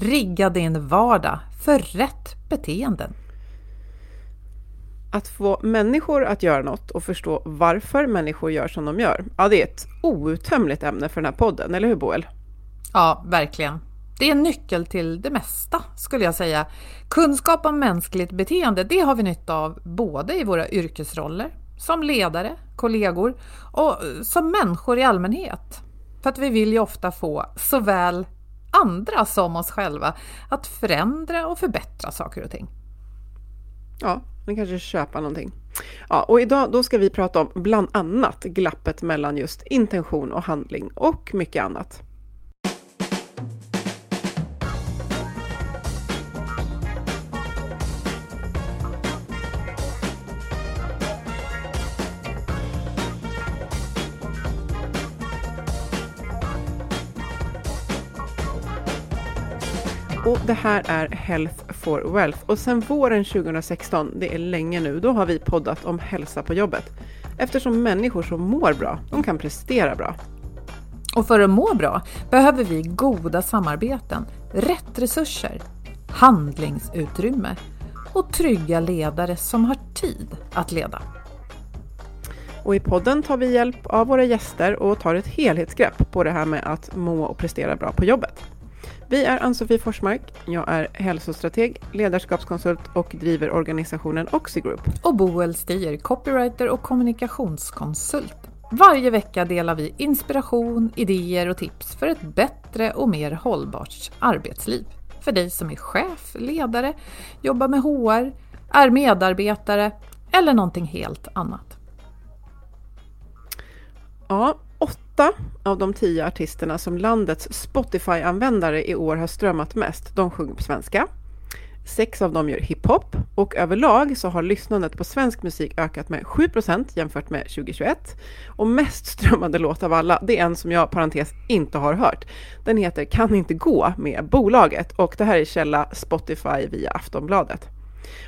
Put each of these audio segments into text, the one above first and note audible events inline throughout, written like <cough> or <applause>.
Rigga din vardag för rätt beteenden. Att få människor att göra något och förstå varför människor gör som de gör, ja det är ett outtömligt ämne för den här podden, eller hur Boel? Ja, verkligen. Det är en nyckel till det mesta skulle jag säga. Kunskap om mänskligt beteende, det har vi nytta av både i våra yrkesroller, som ledare, kollegor och som människor i allmänhet. För att vi vill ju ofta få såväl andra som oss själva att förändra och förbättra saker och ting. Ja, men kanske köpa någonting. Ja, och idag då ska vi prata om bland annat glappet mellan just intention och handling och mycket annat. Och det här är Health for Wealth och sen våren 2016, det är länge nu, då har vi poddat om hälsa på jobbet. Eftersom människor som mår bra, de kan prestera bra. Och för att må bra behöver vi goda samarbeten, rätt resurser, handlingsutrymme och trygga ledare som har tid att leda. Och i podden tar vi hjälp av våra gäster och tar ett helhetsgrepp på det här med att må och prestera bra på jobbet. Vi är Ann-Sofie Forsmark. Jag är hälsostrateg, ledarskapskonsult och driver organisationen Oxigroup. Och Boel Stier, copywriter och kommunikationskonsult. Varje vecka delar vi inspiration, idéer och tips för ett bättre och mer hållbart arbetsliv. För dig som är chef, ledare, jobbar med HR, är medarbetare eller någonting helt annat. Ja, åtta av de tio artisterna som landets Spotify-användare i år har strömmat mest, de sjunger på svenska. Sex av dem gör hiphop och överlag så har lyssnandet på svensk musik ökat med 7% jämfört med 2021. Och mest strömmande låt av alla, det är en som jag, parentes, inte har hört. Den heter Kan inte gå med bolaget och det här är källa Spotify via Aftonbladet.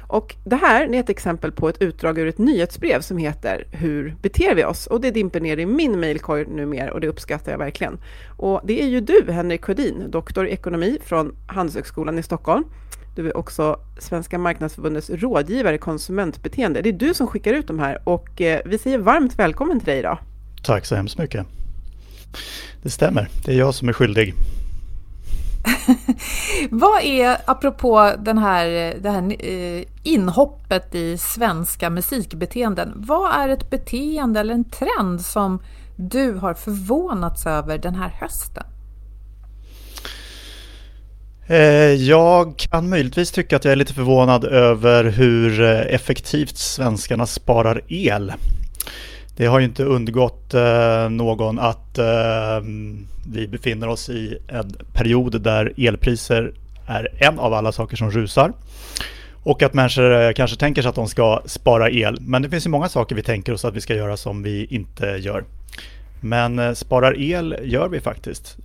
Och det här är ett exempel på ett utdrag ur ett nyhetsbrev som heter Hur beter vi oss? Och det dimper ner i min mejlkorg numera och det uppskattar jag verkligen. Och det är ju du, Henrik Sjödin, doktor i ekonomi från Handelshögskolan i Stockholm. Du är också Svenska marknadsförbundets rådgivare i konsumentbeteende. Det är du som skickar ut de här och eh, vi säger varmt välkommen till dig idag. Tack så hemskt mycket. Det stämmer, det är jag som är skyldig. <laughs> Vad är, apropå den här, det här eh, inhoppet i svenska musikbeteenden, vad är ett beteende eller en trend som du har förvånats över den här hösten? Eh, jag kan möjligtvis tycka att jag är lite förvånad över hur eh, effektivt svenskarna sparar el. Det har ju inte undgått eh, någon att eh, vi befinner oss i en period där elpriser är en av alla saker som rusar. Och att människor eh, kanske tänker sig att de ska spara el. Men det finns ju många saker vi tänker oss att vi ska göra som vi inte gör. Men sparar el gör vi faktiskt.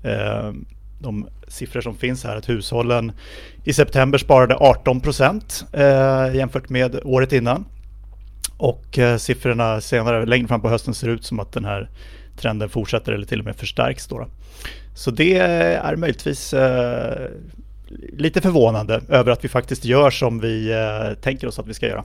De siffror som finns här, att hushållen i september sparade 18 procent jämfört med året innan. Och eh, siffrorna senare, längre fram på hösten, ser ut som att den här trenden fortsätter eller till och med förstärks. Då. Så det är möjligtvis eh, lite förvånande över att vi faktiskt gör som vi eh, tänker oss att vi ska göra.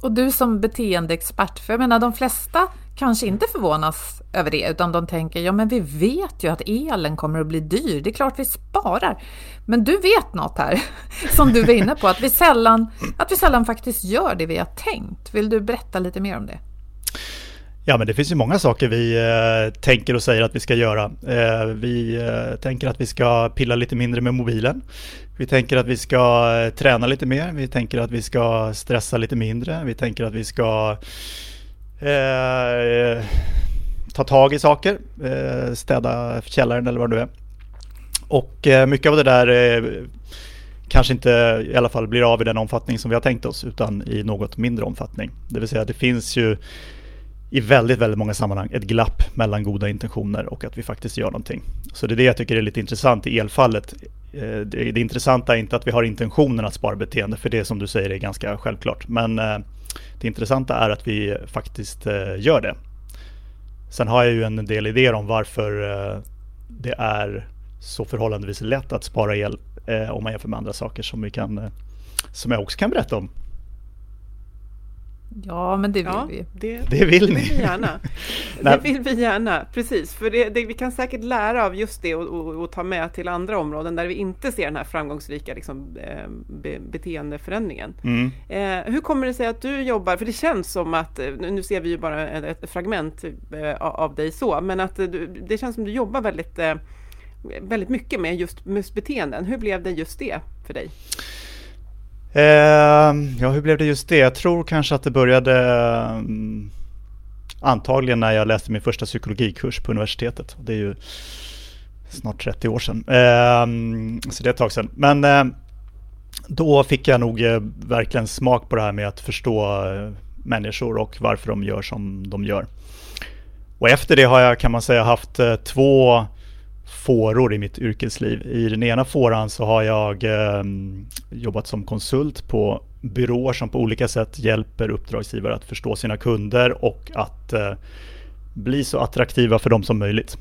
Och du som beteendeexpert, för jag menar de flesta kanske inte förvånas över det, utan de tänker ja men vi vet ju att elen kommer att bli dyr, det är klart vi sparar. Men du vet något här, <laughs> som du var inne på, att vi sällan, att vi sällan faktiskt gör det vi har tänkt. Vill du berätta lite mer om det? Ja, men det finns ju många saker vi eh, tänker och säger att vi ska göra. Eh, vi eh, tänker att vi ska pilla lite mindre med mobilen. Vi tänker att vi ska eh, träna lite mer. Vi tänker att vi ska stressa lite mindre. Vi tänker att vi ska Eh, eh, ta tag i saker, eh, städa källaren eller vad det nu är. Och eh, mycket av det där eh, kanske inte i alla fall blir av i den omfattning som vi har tänkt oss utan i något mindre omfattning. Det vill säga det finns ju i väldigt, väldigt många sammanhang ett glapp mellan goda intentioner och att vi faktiskt gör någonting. Så det är det jag tycker är lite intressant i elfallet. Det, det intressanta är inte att vi har intentionen att spara beteende, för det som du säger är ganska självklart. Men det intressanta är att vi faktiskt eh, gör det. Sen har jag ju en del idéer om varför eh, det är så förhållandevis lätt att spara el eh, om man jämför med andra saker som, vi kan, som jag också kan berätta om. Ja, men det vill Ja, vi. det, Det vill det ni. vill vi gärna. <laughs> Det vill vi gärna, precis. För det, det, vi kan säkert lära av just det och, och, och ta med till andra områden där vi inte ser den här framgångsrika liksom, eh, be, beteendeförändringen. Mm. Eh, hur kommer det sig att du jobbar, för det känns som att, eh, nu ser vi ju bara ett, ett fragment eh, av- dig så, men att du, det känns som du jobbar väldigt, eh, väldigt mycket med just musbeteenden. Hur blev det just det för dig? Eh, ja, hur blev det just det? Jag tror kanske att det började mm, antagligen när jag läste min första psykologikurs på universitetet. Det är ju snart 30 år sedan. Eh, så det är ett tag sedan. Men eh, då fick jag nog eh, verkligen smak på det här med att förstå eh, människor och varför de gör som de gör. Och efter det har jag kan man säga haft eh, två fåror i mitt yrkesliv. I den ena fåran så har jag eh, jobbat som konsult på byråer som på olika sätt hjälper uppdragsgivare att förstå sina kunder och att eh, bli så attraktiva för dem som möjligt.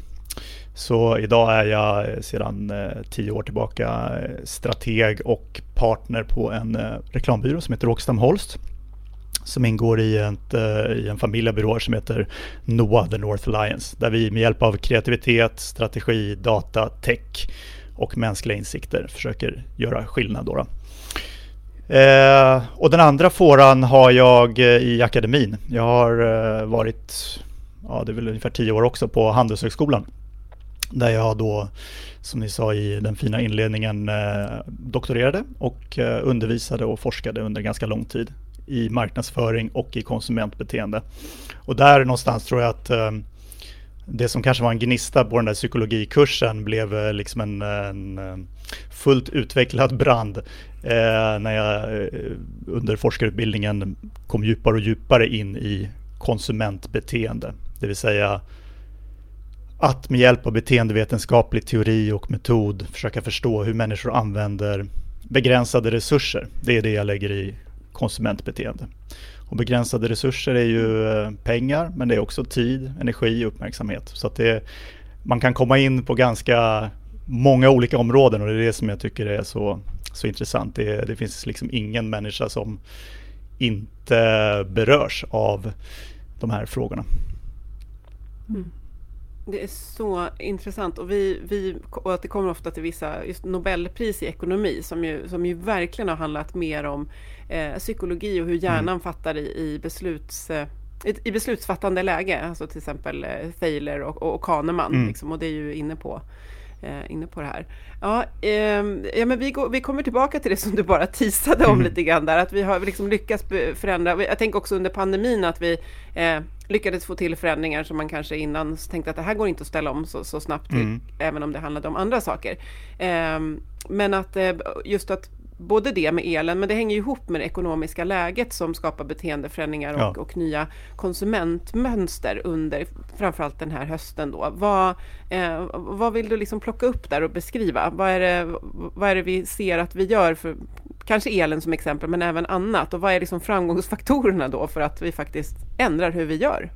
Så idag är jag eh, sedan eh, tio år tillbaka eh, strateg och partner på en eh, reklambyrå som heter Åkestam Holst som ingår i, ett, eh, i en familj av byråer som heter NOA, The North Alliance, där vi med hjälp av kreativitet, strategi, data, tech och mänskliga insikter försöker göra skillnad. Då då. Eh, och den andra fåran har jag eh, i akademin. Jag har eh, varit, ja det är väl ungefär tio år också, på Handelshögskolan. Där jag då, som ni sa i den fina inledningen, eh, doktorerade och eh, undervisade och forskade under ganska lång tid i marknadsföring och i konsumentbeteende. Och där någonstans tror jag att eh, det som kanske var en gnista på den där psykologikursen blev eh, liksom en, en eh, fullt utvecklad brand eh, när jag under forskarutbildningen kom djupare och djupare in i konsumentbeteende. Det vill säga att med hjälp av beteendevetenskaplig teori och metod försöka förstå hur människor använder begränsade resurser. Det är det jag lägger i konsumentbeteende. Och begränsade resurser är ju eh, pengar, men det är också tid, energi och uppmärksamhet. Så att det, man kan komma in på ganska många olika områden och det är det som jag tycker är så, så intressant. Det, det finns liksom ingen människa som inte berörs av de här frågorna. Mm. Det är så intressant och, vi, vi, och att det kommer ofta till vissa just Nobelpris i ekonomi som ju, som ju verkligen har handlat mer om eh, psykologi och hur hjärnan Mm. fattar i, i, besluts, eh, i, i beslutsfattande läge. Alltså till exempel eh, Thaler och, och Kahneman. Mm. Liksom, och det är ju inne på, eh, inne på det här. Ja, ehm, ja men vi, går, vi kommer tillbaka till det som du bara teasade om Mm. lite grann där. Att vi har liksom lyckats förändra. Jag tänker också under pandemin att vi eh, lyckades få till förändringar som man kanske innan tänkte att det här går inte att ställa om så, så snabbt, Mm. även om det handlade om andra saker. Ehm, men att eh, just att både det med elen, men det hänger ihop med det ekonomiska läget som skapar beteendeförändringar och, Ja. och nya konsumentmönster under framförallt den här hösten. Då. Vad, eh, vad vill du liksom plocka upp där och beskriva? Vad är, det, vad är det vi ser att vi gör för kanske elen som exempel, men även annat? Och vad är liksom framgångsfaktorerna då för att vi faktiskt ändrar hur vi gör?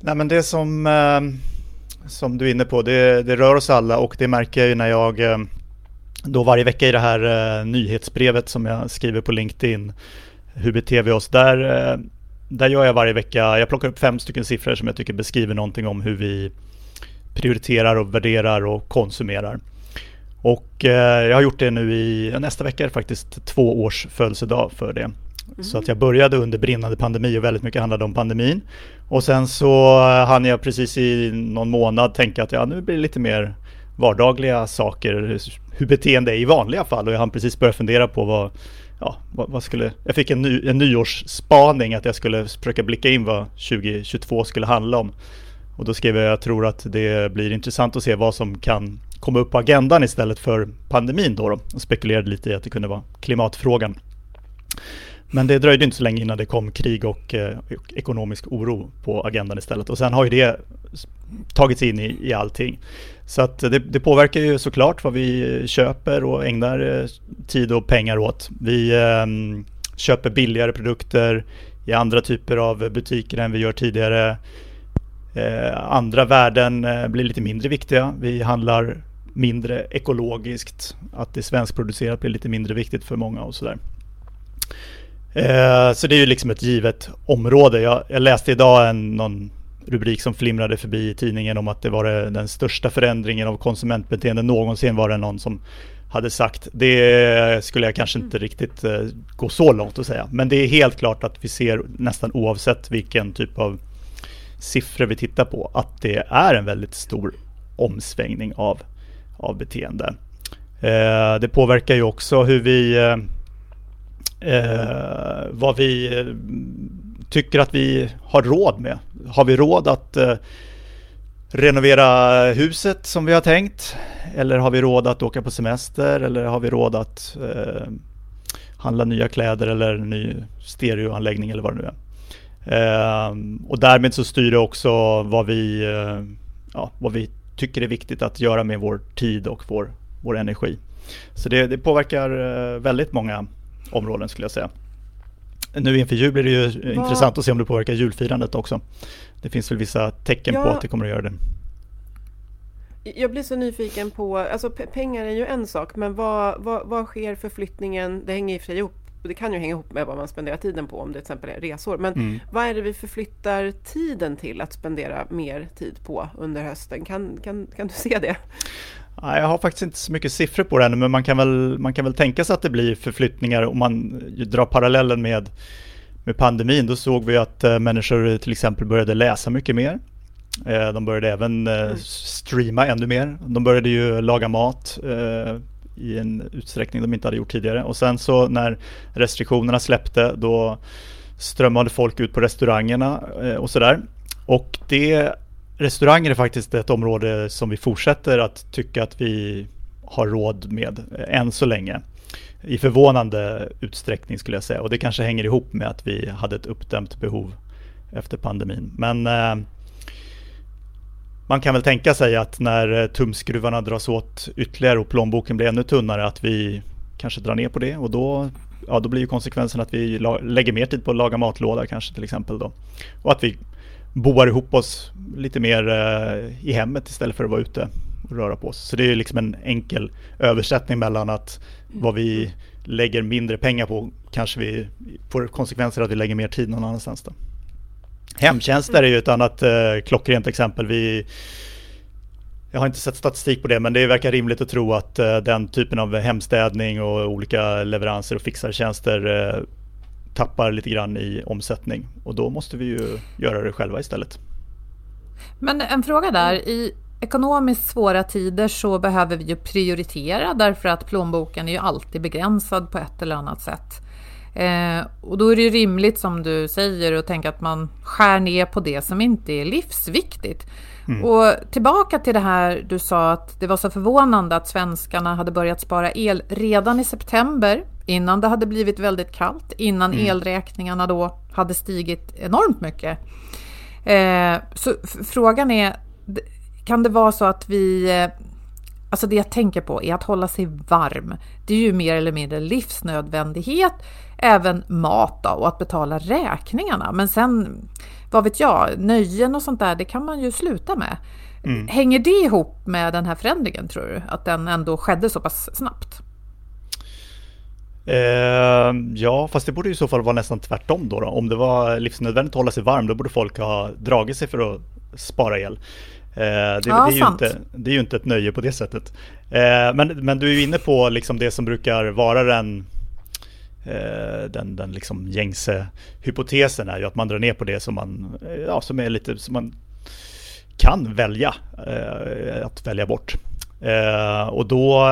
Nej men det som, eh, som du är inne på, det, det rör oss alla och det märker jag ju när jag eh, då varje vecka i det här eh, nyhetsbrevet som jag skriver på LinkedIn, hur beter vi oss? Där, eh, där gör jag varje vecka, jag plockar upp fem stycken siffror som jag tycker beskriver någonting om hur vi prioriterar och värderar och konsumerar. Och eh, jag har gjort det nu i, nästa vecka är det faktiskt två års födelsedag för det. Så att jag började under brinnande pandemi och väldigt mycket handlade om pandemin. Och sen så eh, hann jag precis i någon månad tänka att ja, nu blir det lite mer vardagliga saker, hur beteende är i vanliga fall. Och jag hann precis börja fundera på vad, ja, vad, vad skulle... Jag fick en, ny, en nyårsspaning att jag skulle försöka blicka in vad 2022 skulle handla om. Och då skrev jag, jag tror att det blir intressant att se vad som kan komma upp på agendan istället för pandemin då. då. Och spekulerade lite i att det kunde vara klimatfrågan. Men det dröjde inte så länge innan det kom krig och, eh, och ekonomisk oro på agendan istället. Och sen har ju det tagits in i, i allting. Så att det, det påverkar ju såklart vad vi köper och ägnar eh, tid och pengar åt. Vi ehm, köper billigare produkter i andra typer av butiker än vi gör tidigare. Eh, andra värden eh, blir lite mindre viktiga. Vi handlar mindre ekologiskt. Att det är svenskproducerat blir lite mindre viktigt för många och sådär. Eh, så det är ju liksom ett givet område. Jag, jag läste idag en, någon rubrik som flimrade förbi i tidningen om att det var den största förändringen av konsumentbeteende någonsin var det någon som hade sagt. Det skulle jag kanske inte riktigt uh, gå så långt att säga. Men det är helt klart att vi ser nästan oavsett vilken typ av siffror vi tittar på att det är en väldigt stor omsvängning av, av beteende. Uh, det påverkar ju också hur vi eh, vad vi eh, tycker att vi har råd med. Har vi råd att eh, renovera huset som vi har tänkt? Eller har vi råd att åka på semester? Eller har vi råd att eh, handla nya kläder eller ny stereoanläggning eller vad det nu är? Eh, och därmed så styr det också vad vi, eh, ja, vad vi tycker är viktigt att göra med vår tid och vår, vår energi. Så det, det påverkar eh, väldigt många områden skulle jag säga. Nu inför jul blir det ju Vad? intressant att se om det påverkar julfirandet också. Det finns väl vissa tecken ja. på att det kommer att göra det. Jag blir så nyfiken på, alltså pengar är ju en sak, men vad, vad, vad sker förflyttningen? Det hänger i och för sig ihop det kan ju hänga ihop med vad man spenderar tiden på om det till exempel är resor. Men mm. vad är det vi förflyttar tiden till att spendera mer tid på under hösten? Kan, kan, kan du se det? Jag har faktiskt inte så mycket siffror på det ännu, men man kan väl, man kan väl tänka sig att det blir förflyttningar om man drar parallellen med, med pandemin. Då såg vi att äh, människor till exempel började läsa mycket mer. Äh, de började även äh, streama ännu mer. De började ju laga mat i en utsträckning de inte hade gjort tidigare. Och sen så när restriktionerna släppte då strömmade folk ut på restaurangerna och sådär. Och det restauranger är faktiskt ett område som vi fortsätter att tycka att vi har råd med eh, än så länge. I förvånande utsträckning skulle jag säga och det kanske hänger ihop med att vi hade ett uppdämt behov efter pandemin. Men eh, man kan väl tänka sig att när eh, tumskruvarna dras åt ytterligare och plånboken blir ännu tunnare att vi kanske drar ner på det och då, ja, då blir ju konsekvensen att vi lägger mer tid på att laga matlåda kanske till exempel då. Och att vi boar ihop oss lite mer eh, i hemmet istället för att vara ute och röra på oss. Så det är liksom en enkel översättning mellan att vad vi lägger mindre pengar på kanske vi får konsekvenser att vi lägger mer tid någon annanstans. Då. Hemtjänster är ju ett annat eh, klockrent exempel. Vi, jag har inte sett statistik på det, men det verkar rimligt att tro att eh, den typen av hemstädning och olika leveranser och fixartjänster eh, tappar lite grann i omsättning och då måste vi ju göra det själva istället. Men en fråga där, i ekonomiskt svåra tider så behöver vi ju prioritera därför att plånboken är ju alltid begränsad på ett eller annat sätt. Eh, och då är det rimligt som du säger att tänka att man skär ner på det som inte är livsviktigt. Mm. Och tillbaka till det här du sa att det var så förvånande att svenskarna hade börjat spara el redan i september innan det hade blivit väldigt kallt, innan mm. elräkningarna då hade stigit enormt mycket. Eh, så frågan är, kan det vara så att vi eh, Alltså det jag tänker på är att hålla sig varm. Det är ju mer eller mindre livsnödvändighet, även mat då, och att betala räkningarna. Men sen, vad vet jag, nöjen och sånt där, det kan man ju sluta med. Mm. Hänger det ihop med den här förändringen tror du? Att den ändå skedde så pass snabbt? Eh, ja, fast det borde i så fall vara nästan tvärtom då, då. Om det var livsnödvändigt att hålla sig varm, då borde folk ha dragit sig för att spara el. Eh, det, ja, det, är ju inte, det är ju inte ett nöje på det sättet. Eh, men, men du är ju inne på liksom det som brukar vara den, Eh, den, den liksom gängse hypotesen är ju att man drar ner på det som man, eh, ja, som är lite, som man kan välja eh, att välja bort. Eh, och då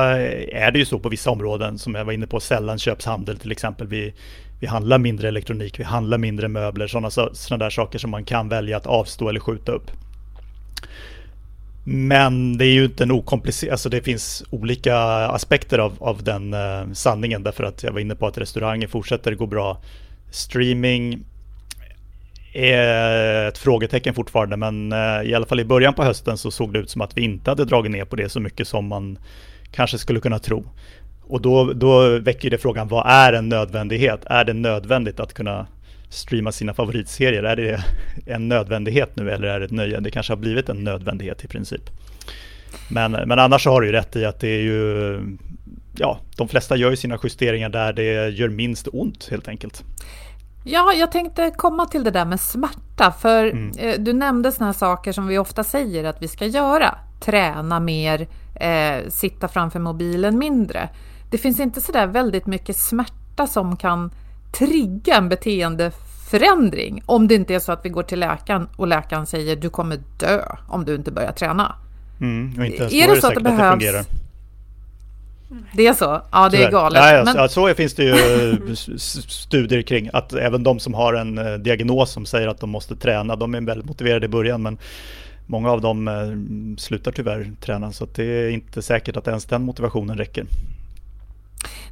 är det ju så på vissa områden som jag var inne på, sällanköpshandel till exempel. Vi, vi handlar mindre elektronik, vi handlar mindre möbler, sådana såna där saker som man kan välja att avstå eller skjuta upp. Men det är ju inte en okomplicerad, alltså det finns olika aspekter av, av den eh, sanningen därför att jag var inne på att restauranger fortsätter gå bra. Streaming är ett frågetecken fortfarande, men eh, i alla fall i början på hösten så såg det ut som att vi inte hade dragit ner på det så mycket som man kanske skulle kunna tro. Och då, då väcker det frågan, vad är en nödvändighet? Är det nödvändigt att kunna streama sina favoritserier. Är det en nödvändighet nu eller är det ett nöje? Det kanske har blivit en nödvändighet i princip. Men, men annars har du ju rätt i att det är ju, ja, de flesta gör ju sina justeringar där det gör minst ont helt enkelt. Ja, jag tänkte komma till det där med smärta, för mm. eh, du nämnde sådana saker som vi ofta säger att vi ska göra. Träna mer, eh, sitta framför mobilen mindre. Det finns inte sådär väldigt mycket smärta som kan trigga en beteendeförändring om det inte är så att vi går till läkaren och läkaren säger du kommer dö om du inte börjar träna. Mm, och inte ens är det så att det behövs? Det, det är så? Ja, det Tyvärr. är galet. Nej, men... så finns det ju studier kring att även de som har en eh, diagnos som säger att de måste träna, de är väldigt motiverade i början, men många av dem eh, slutar tyvärr träna, så det är inte säkert att ens den motivationen räcker.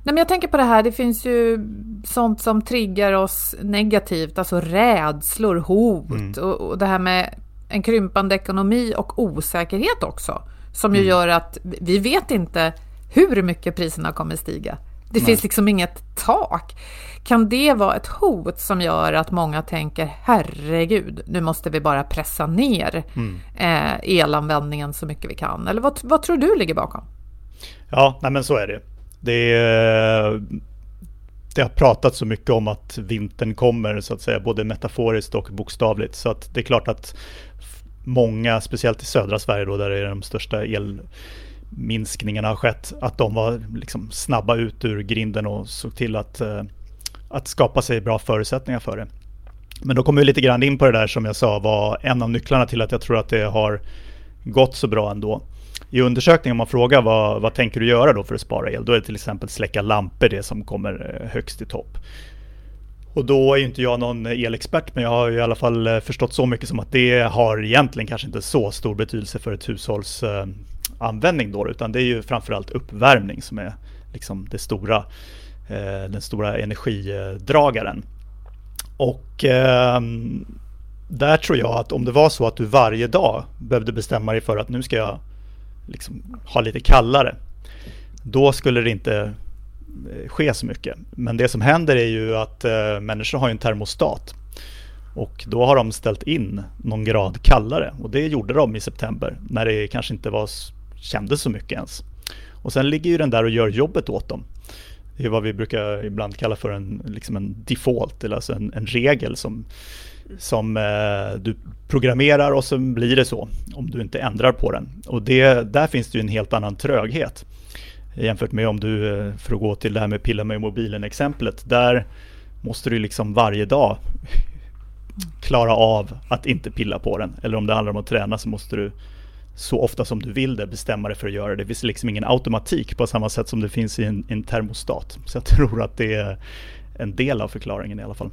Nej, men jag tänker på det här, det finns ju sånt som triggar oss negativt, alltså rädslor, hot mm. och, och det här med en krympande ekonomi och osäkerhet också. Som ju mm. gör att vi vet inte hur mycket priserna kommer stiga. Det Nej. finns liksom inget tak. Kan det vara ett hot som gör att många tänker herregud, nu måste vi bara pressa ner mm. eh, elanvändningen så mycket vi kan? Eller vad, vad tror du ligger bakom? Ja, nej men så är det. Det, är, det har pratats så mycket om att vintern kommer, så att säga, både metaforiskt och bokstavligt. Så att det är klart att många, speciellt i södra Sverige då, där det är de största elminskningarna har skett, att de var liksom snabba ut ur grinden och såg till att, eh, att skapa sig bra förutsättningar för det. Men då kommer vi lite grann in på det där som jag sa var en av nycklarna till att jag tror att det har gått så bra ändå. I undersökningen om man frågar vad, vad tänker du göra då för att spara el, då är det till exempel släcka lampor det som kommer eh, högst i topp. Och då är ju inte jag någon elexpert, men jag har i alla fall eh, förstått så mycket som att det har egentligen kanske inte så stor betydelse för ett hushålls eh, användning då, utan det är ju framförallt uppvärmning som är liksom det stora, den stora energidragaren. Och ehm, där tror jag att om det var så att du varje dag behövde bestämma dig för att nu ska jag liksom ha lite kallare, då skulle det inte eh, ske så mycket. Men det som händer är ju att eh, människor har en termostat. Och då har de ställt in någon grad kallare. Och det gjorde de i september när det kanske inte var, kändes så mycket ens. Och sen ligger ju den där och gör jobbet åt dem. Det är vad vi brukar ibland kalla för en, liksom en default, eller alltså en, en regel som, som eh, du programmerar och så blir det så om du inte ändrar på den. Och det, där finns det ju en helt annan tröghet. Jämfört med om du, eh, för att gå till det här med pilla med mobilen exemplet, där måste du liksom varje dag klara av att inte pilla på den. Eller om det handlar om att träna så måste du så ofta som du vill det bestämma dig för att göra det. Det finns liksom ingen automatik på samma sätt som det finns i en, en termostat. Så jag tror att det är en del av förklaringen i alla fall.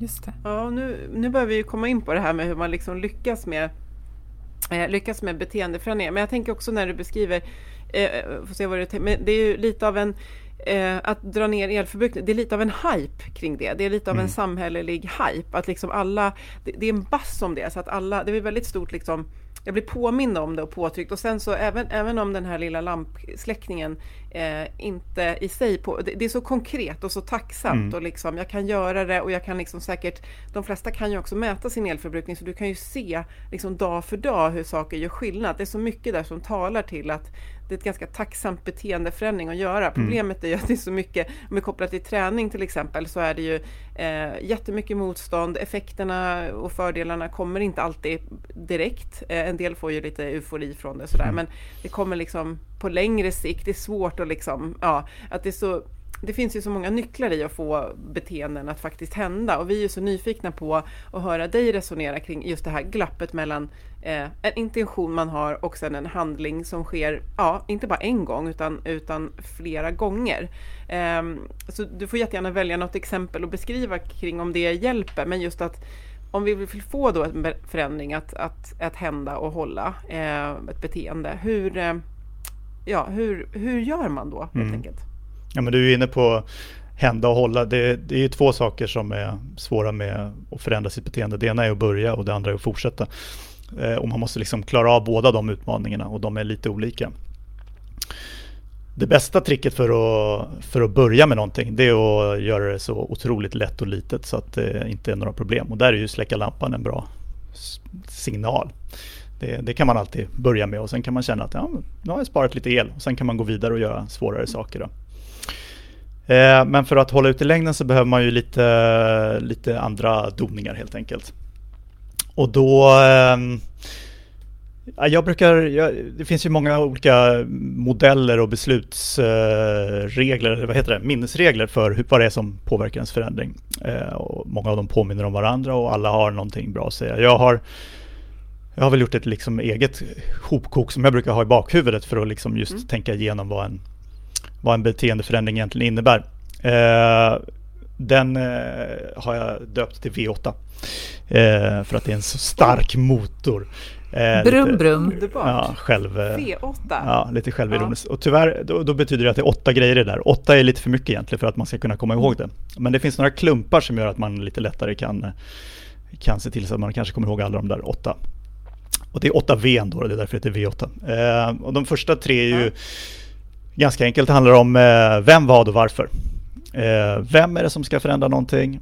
Just det. Ja, nu, nu börjar vi komma in på det här med hur man liksom lyckas med eh, lyckas med beteendeförändringar. Men jag tänker också när du beskriver, eh, får se vad det, men det är ju lite av en eh, att dra ner elförbrukning, det är lite av en hype kring det. Det är lite av mm. en samhällelig hype. Att liksom alla, det, det, är en bass om det, så att alla, det är väldigt stort liksom jag blir påmind om det och påtryckt och sen så även, även om den här lilla lampsläckningen eh, inte i sig på, det, det, är så konkret och så tacksamt mm. och liksom jag kan göra det och jag kan liksom säkert, de flesta kan ju också mäta sin elförbrukning så du kan ju se liksom dag för dag hur saker gör skillnad. Det är så mycket där som talar till att det är ett ganska tacksamt beteendeförändring att göra. Mm. Problemet är ju att det är så mycket, om vi kopplar till träning till exempel, så är det ju eh, jättemycket motstånd. Effekterna och fördelarna kommer inte alltid direkt. Eh, en del får ju lite eufori från det sådär, mm. men det kommer liksom på längre sikt. Det är svårt att liksom, ja, att det är så det finns ju så många nycklar i att få beteenden att faktiskt hända och vi är ju så nyfikna på att höra dig resonera kring just det här glappet mellan eh, en intention man har och sen en handling som sker, ja, inte bara en gång utan, utan flera gånger. Eh, så du får jättegärna välja något exempel och beskriva kring om det hjälper, men just att om vi vill få då en förändring att, att, att hända och hålla eh, ett beteende, hur, eh, ja, hur, hur gör man då helt mm. enkelt? Ja, men du är inne på hända och hålla. Det, det är två saker som är svåra med att förändra sitt beteende. Det ena är att börja och det andra är att fortsätta. Eh, och man måste liksom klara av båda de utmaningarna och de är lite olika. det bästa tricket för att, för att börja med någonting det är att göra det så otroligt lätt och litet så att det inte är några problem. Och där är ju släcka lampan en bra signal. Det, det, kan man alltid börja med och sen kan man känna att ja, nu har jag sparat lite el. Och sen kan man gå vidare och göra svårare saker. Då. Eh, men för att hålla ut i längden så behöver man ju lite, lite andra doningar helt enkelt. Och då eh, jag brukar, jag, det finns ju många olika modeller och beslutsregler, vad heter det, minnesregler för hur, vad det är som påverkar ens förändring. Eh, och många av dem påminner om varandra och alla har någonting bra att säga. Jag har, jag har väl gjort ett liksom eget hopkok som jag brukar ha i bakhuvudet för att liksom just mm. tänka igenom vad en, vad en beteendeförändring egentligen innebär. Eh, den eh, har jag döpt till V8 eh, för att det är en så stark motor. Eh, brum lite, brum. Ja, själv, V8. Ja, lite självironiskt. Ja. Och tyvärr, då, då, betyder det att det är åtta grejer det där. Åtta är lite för mycket egentligen för att man ska kunna komma ihåg det. Men det finns några klumpar som gör att man lite lättare kan, kan se till så att man kanske kommer ihåg alla de där åtta. Och det är åtta V då, det är därför det heter V8. Eh, och de första tre är ju ja. Ganska enkelt, det handlar om eh, vem, vad och varför. Eh, vem är det som ska förändra någonting?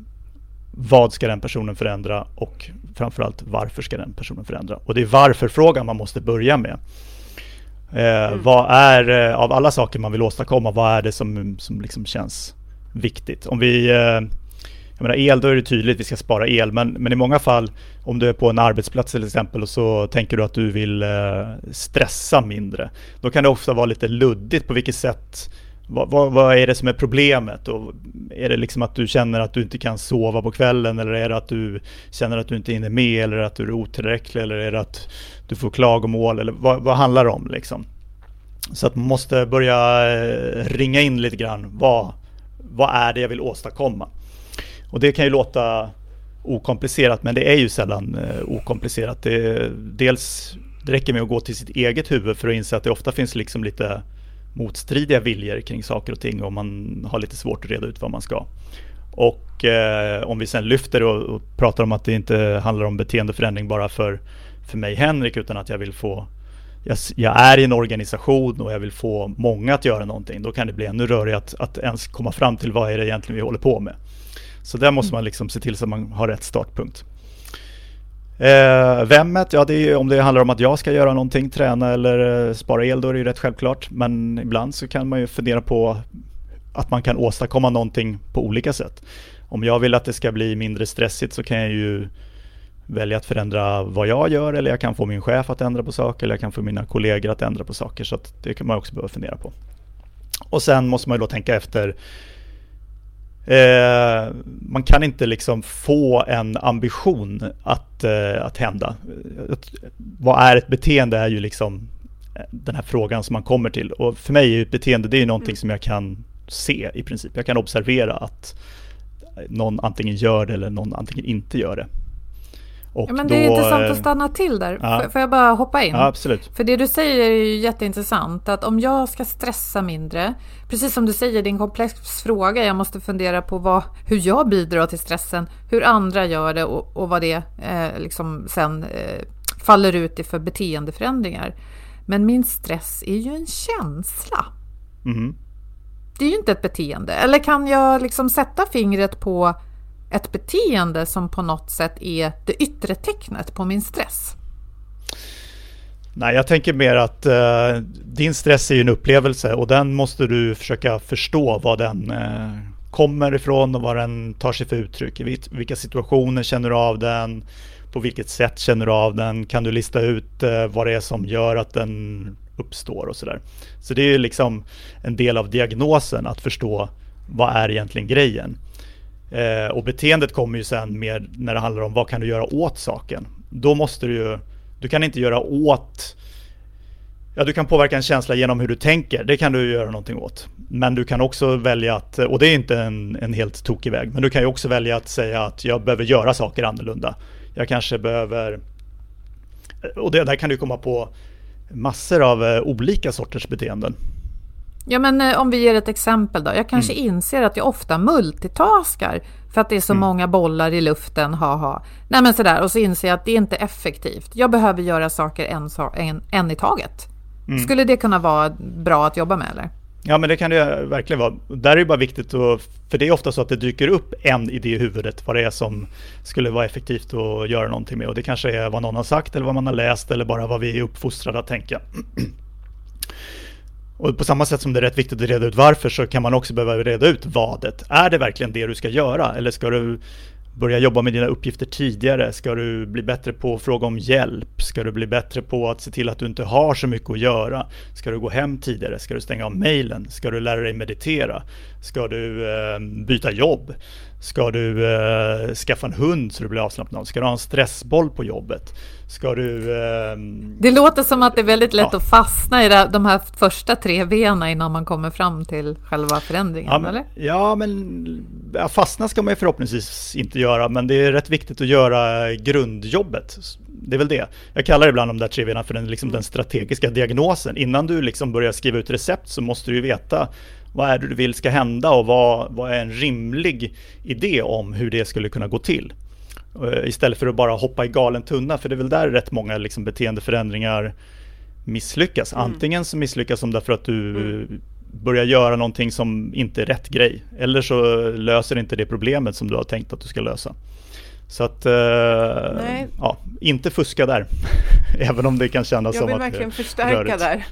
vad ska den personen förändra och framförallt varför ska den personen förändra? Och det är varför-frågan man måste börja med. Eh, mm. Vad är, av alla saker man vill åstadkomma, vad är det som, som liksom känns viktigt? Om vi, jag menar el, då är det tydligt, vi ska spara el, men, men i många fall, om du är på en arbetsplats till exempel och så tänker du att du vill eh, stressa mindre, då kan det ofta vara lite luddigt på vilket sätt vad, vad, vad, är det som är problemet? Och är det liksom att du känner att du inte kan sova på kvällen eller är det att du känner att du inte hinner med eller att du är otillräcklig eller är det att du får klagomål eller vad, vad handlar det om liksom? Så att man måste börja eh, ringa in lite grann. Vad, vad är det jag vill åstadkomma? Och det kan ju låta okomplicerat men det är ju sällan eh, okomplicerat. Det, dels det räcker med att gå till sitt eget huvud för att inse att det ofta finns liksom lite motstridiga viljor kring saker och ting och man har lite svårt att reda ut vad man ska. Och eh, om vi sen lyfter och, och, pratar om att det inte handlar om beteendeförändring bara för, för mig Henrik utan att jag vill få jag, jag, är i en organisation och jag vill få många att göra någonting. Då kan det bli ännu rörigare att, att ens komma fram till vad är det egentligen vi håller på med. Så där måste man liksom se till så att man har rätt startpunkt. Eh, vemmet, ja det är, om det handlar om att jag ska göra någonting, träna eller eh, spara el, då är det ju rätt självklart. Men ibland så kan man ju fundera på att man kan åstadkomma någonting på olika sätt. Om jag vill att det ska bli mindre stressigt så kan jag ju välja att förändra vad jag gör eller jag kan få min chef att ändra på saker eller jag kan få mina kollegor att ändra på saker. Så det kan man också behöva fundera på. Och sen måste man ju då tänka efter Eh, man kan inte liksom få en ambition att, eh, att hända. vad är ett beteende är ju liksom eh, den här frågan som man kommer till. Och för mig är ett beteende det är någonting mm. som jag kan se i princip. Jag kan observera att någon antingen gör det eller någon antingen inte gör det. Och ja, men det är intressant att stanna till där. Ja. Får jag bara hoppa in? Ja, absolut. För det du säger är ju jätteintressant. Att om jag ska stressa mindre, precis som du säger, det är en komplex fråga. Jag måste fundera på vad, hur jag bidrar till stressen, hur andra gör det och, och vad det eh, liksom sen eh, faller ut i för beteendeförändringar. Men min stress är ju en känsla. Mm. Det är ju inte ett beteende. Eller kan jag liksom sätta fingret på ett beteende som på något sätt är det yttre tecknet på min stress? Nej, jag tänker mer att eh, din stress är ju en upplevelse och den måste du försöka förstå vad den eh, kommer ifrån och vad den tar sig för uttryck. I vilka situationer känner du av den? På vilket sätt känner du av den? Kan du lista ut eh, vad det är som gör att den uppstår och sådär. Så det är ju liksom en del av diagnosen att förstå vad är egentligen grejen. Eh, och beteendet kommer ju sen mer när det handlar om vad kan du göra åt saken. Då måste du ju, du kan inte göra åt Ja, du kan påverka en känsla genom hur du tänker. Det kan du göra någonting åt. Men du kan också välja att, och det är inte en, en helt tokig väg, men du kan ju också välja att säga att jag behöver göra saker annorlunda. Jag kanske behöver, och det, där kan du komma på massor av eh, olika sorters beteenden. Ja, men eh, om vi ger ett exempel då. Jag kanske mm. inser att jag ofta multitaskar för att det är så mm. många bollar i luften, haha. Nej, men sådär. Och så inser jag att det inte är effektivt. Jag behöver göra saker en, en, en i taget. Mm. Skulle det kunna vara bra att jobba med eller? Ja men det kan det verkligen vara. Där är det bara viktigt att, för det är ofta så att det dyker upp en idé i huvudet vad det är som skulle vara effektivt att göra någonting med. Och det kanske är vad någon har sagt eller vad man har läst eller bara vad vi är uppfostrade att tänka. <clears throat> Och på samma sätt som det är rätt viktigt att reda ut varför så kan man också behöva reda ut vadet. Är det verkligen det du ska göra? Eller ska du börja jobba med dina uppgifter tidigare? Ska du bli bättre på att fråga om hjälp? Ska du bli bättre på att se till att du inte har så mycket att göra? Ska du gå hem tidigare? Ska du stänga av mejlen? Ska du lära dig meditera? Ska du eh, byta jobb? Ska du eh, skaffa en hund så du blir avslappnad? Ska du ha en stressboll på jobbet? Ska du... Eh, det låter som att det är väldigt lätt ja. att fastna i de här första tre benen innan man kommer fram till själva förändringen, ja, men, eller? Ja, men ja, fastna ska man ju förhoppningsvis inte göra, men det är rätt viktigt att göra grundjobbet. Det är väl det. Jag kallar ibland de där tre benen för den, liksom, den strategiska diagnosen. Innan du liksom börjar skriva ut recept så måste du ju veta vad är det du vill ska hända och vad, vad är en rimlig idé om hur det skulle kunna gå till? Eh, istället för att bara hoppa i galen tunna, för det är väl där rätt många liksom beteendeförändringar misslyckas. Mm. Antingen så misslyckas de därför att du mm. börjar göra någonting som inte är rätt grej. Eller så löser inte det problemet som du har tänkt att du ska lösa. Så att, eh, ja, inte fuska där. <laughs> Även om det kan kännas som att Jag vill verkligen förstärka där.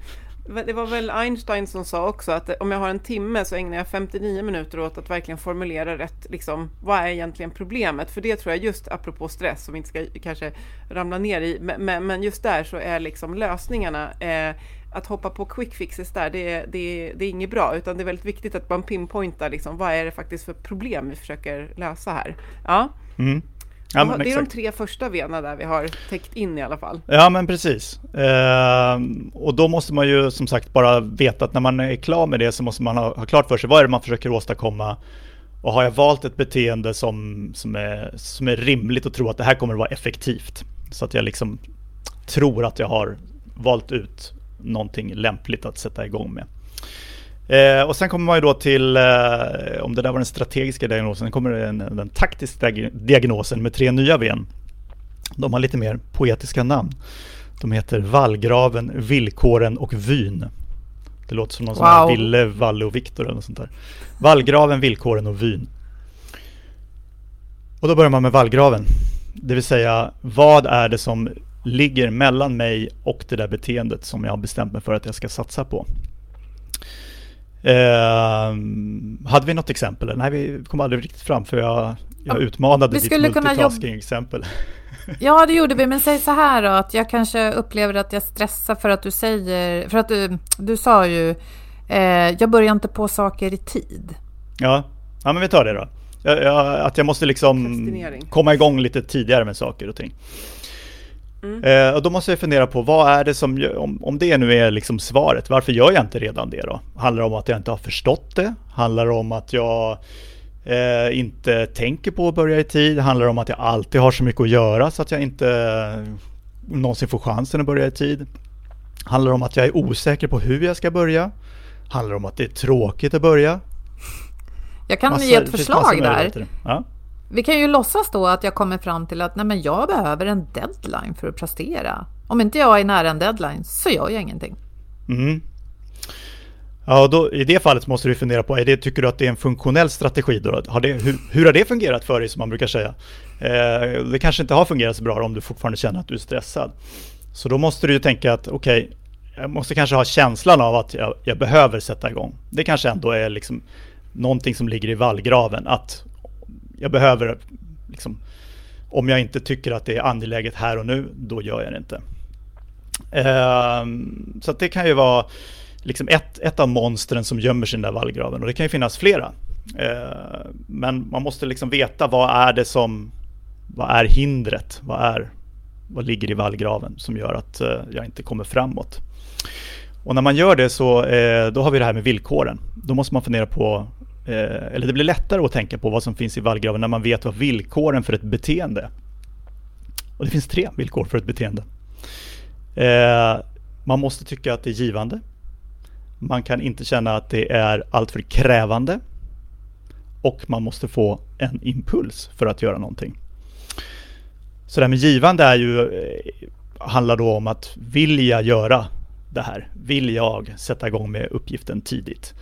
Det var väl Einstein som sa också att om jag har en timme så ägnar jag 59 minuter åt att verkligen formulera rätt, liksom, vad är egentligen problemet? För det tror jag just apropå stress, som vi inte ska kanske ramla ner i, men, men just där så är liksom lösningarna eh, att hoppa på quick fixes där, det, det, det är inget bra, utan det är väldigt viktigt att man pinpointar liksom, vad är det faktiskt för problem vi försöker lösa här. Ja. Mm. Ja, det är exakt. de tre första vena där vi har täckt in i alla fall. Ja men precis. Eh, och då måste man ju som sagt bara veta att när man är klar med det så måste man ha, ha klart för sig vad är det man försöker åstadkomma. Och har jag valt ett beteende som, som, är, som är rimligt och tro att det här kommer att vara effektivt. Så att jag liksom tror att jag har valt ut någonting lämpligt att sätta igång med. Eh, och sen kommer man ju då till, eh, om det där var den strategiska diagnosen, kommer den, den taktiska diagnosen med tre nya ben. De har lite mer poetiska namn. De heter Vallgraven, Villkoren och Vyn. Det låter som någon wow. sån här Ville, Valle och Viktor eller något sånt där. Vallgraven, Villkoren och Vyn. Och då börjar man med vallgraven. Det vill säga, vad är det som ligger mellan mig och det där beteendet som jag har bestämt mig för att jag ska satsa på? Eh, hade vi något exempel? Nej, vi kom aldrig riktigt fram för jag, jag utmanade vi ditt multitasking-exempel. <laughs> Ja, det gjorde vi, men säg så här då, att jag kanske upplever att jag stressar för att du säger, för att du, du sa ju, eh, jag börjar inte på saker i tid. Ja, ja men vi tar det då. Jag, jag, att jag måste liksom komma igång lite tidigare med saker och ting. Mm. Eh, och då måste jag fundera på vad är det som, om, om det nu är liksom svaret, varför gör jag inte redan det då? Handlar det om att jag inte har förstått det? Handlar det om att jag eh, inte tänker på att börja i tid? Handlar det om att jag alltid har så mycket att göra så att jag inte eh, någonsin får chansen att börja i tid? Handlar det om att jag är osäker på hur jag ska börja? Handlar det om att det är tråkigt att börja? Jag kan massa, ge ett förslag där. Ja. Vi kan ju låtsas då att jag kommer fram till att nej men jag behöver en deadline för att prestera. Om inte jag är nära en deadline så gör jag ingenting. Mm. Ja, då, i det fallet måste du fundera på, är det, tycker du att det är en funktionell strategi? Då? Har det, hur, hur har det fungerat för dig som man brukar säga? Eh, det kanske inte har fungerat så bra om du fortfarande känner att du är stressad. Så då måste du ju tänka att okej, okay, jag måste kanske ha känslan av att jag, jag, behöver sätta igång. Det kanske ändå är liksom någonting som ligger i vallgraven. Att jag behöver, liksom, om jag inte tycker att det är angeläget här och nu, då gör jag det inte. Ehm, så det kan ju vara liksom ett, ett av monstren som gömmer sig i den där vallgraven och det kan ju finnas flera. Ehm, men man måste liksom veta vad är det som, vad är hindret? Vad är, vad ligger i vallgraven som gör att eh, jag inte kommer framåt? Och när man gör det så eh, då har vi det här med villkoren. Då måste man fundera på Eh, eller det blir lättare att tänka på vad som finns i vallgraven när man vet vad villkoren för ett beteende. Och det finns tre villkor för ett beteende. Eh, man måste tycka att det är givande. Man kan inte känna att det är alltför krävande. Och man måste få en impuls för att göra någonting. Så det här med givande är ju, eh, handlar då om att vilja göra det här? Vill jag sätta igång med uppgiften tidigt?